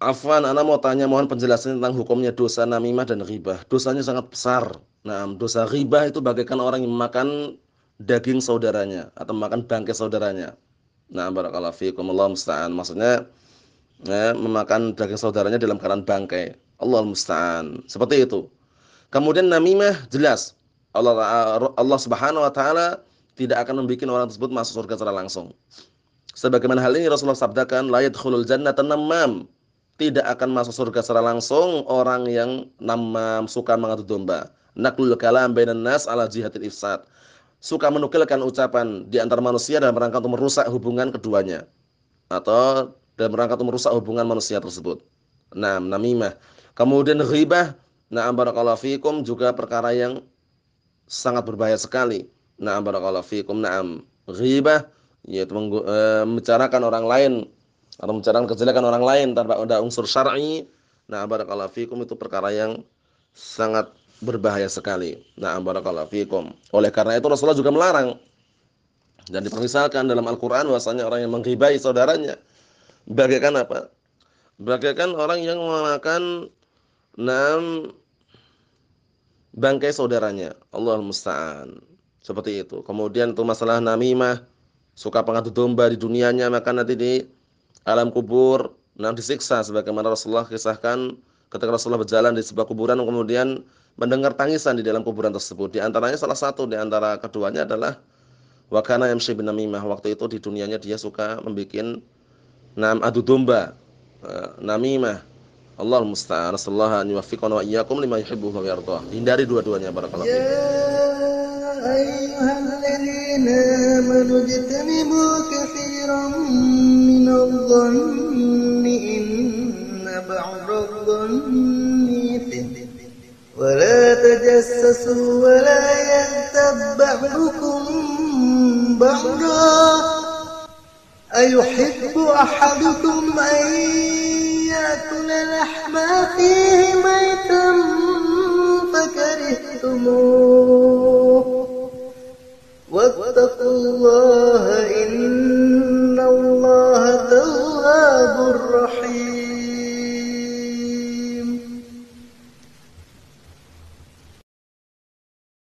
Afwan, Anda mau tanya mohon penjelasan tentang hukumnya dosa namimah dan ghibah. Dosanya sangat besar. Nah, dosa ghibah itu bagaikan orang yang makan daging saudaranya atau makan bangkai saudaranya. Nah, barakallahu fiikum Allah musta'an. Maksudnya ya, memakan daging saudaranya dalam keadaan bangkai. Allah musta'an. Seperti itu. Kemudian namimah jelas Allah Allah Subhanahu wa taala tidak akan membuat orang tersebut masuk surga secara langsung. Sebagaimana hal ini Rasulullah sabdakan la yadkhulul jannata namam tidak akan masuk surga secara langsung orang yang namam suka mengadu domba. Naklul kalam bainan nas ala jihadil ifsad. Suka menukilkan ucapan di antara manusia dalam rangka untuk merusak hubungan keduanya atau dalam rangka untuk merusak hubungan manusia tersebut. Nah, namimah. Kemudian ghibah, na'am barakallahu fikum juga perkara yang sangat berbahaya sekali. Na'am barakallahu fikum, na'am. Ghibah yaitu eh, membicarakan orang lain atau membicarakan kejelekan orang lain tanpa ada unsur syar'i. Nah, barakallahu fikum itu perkara yang sangat berbahaya sekali. Nah, barakallahu fikum. Oleh karena itu Rasulullah juga melarang dan dipermisalkan dalam Al-Qur'an bahwasanya orang yang menghibai saudaranya bagaikan apa? Bagaikan orang yang memakan enam bangkai saudaranya. Allah musta'an. Seperti itu. Kemudian itu masalah namimah, suka pengadu domba di dunianya maka nanti di alam kubur nah disiksa sebagaimana Rasulullah kisahkan ketika Rasulullah berjalan di sebuah kuburan kemudian mendengar tangisan di dalam kuburan tersebut. Di antaranya salah satu di antara keduanya adalah wakana MC bin Namimah. Waktu itu di dunianya dia suka membuat nam adu domba. Uh, namimah. Allah musta'an. Rasulullah an yuwaffiqana wa iyyakum lima yuhibbu wa yardah. Hindari dua-duanya barakallahu Ya ayyuhalladzina amanu jtanibu katsiran الظن إن بعض الظن ولا تجسسوا ولا يغتب بعضكم بعضا. أيحب أحدكم أن يأكل لحم أخيه ميتا فكرهتموه. واتقوا الله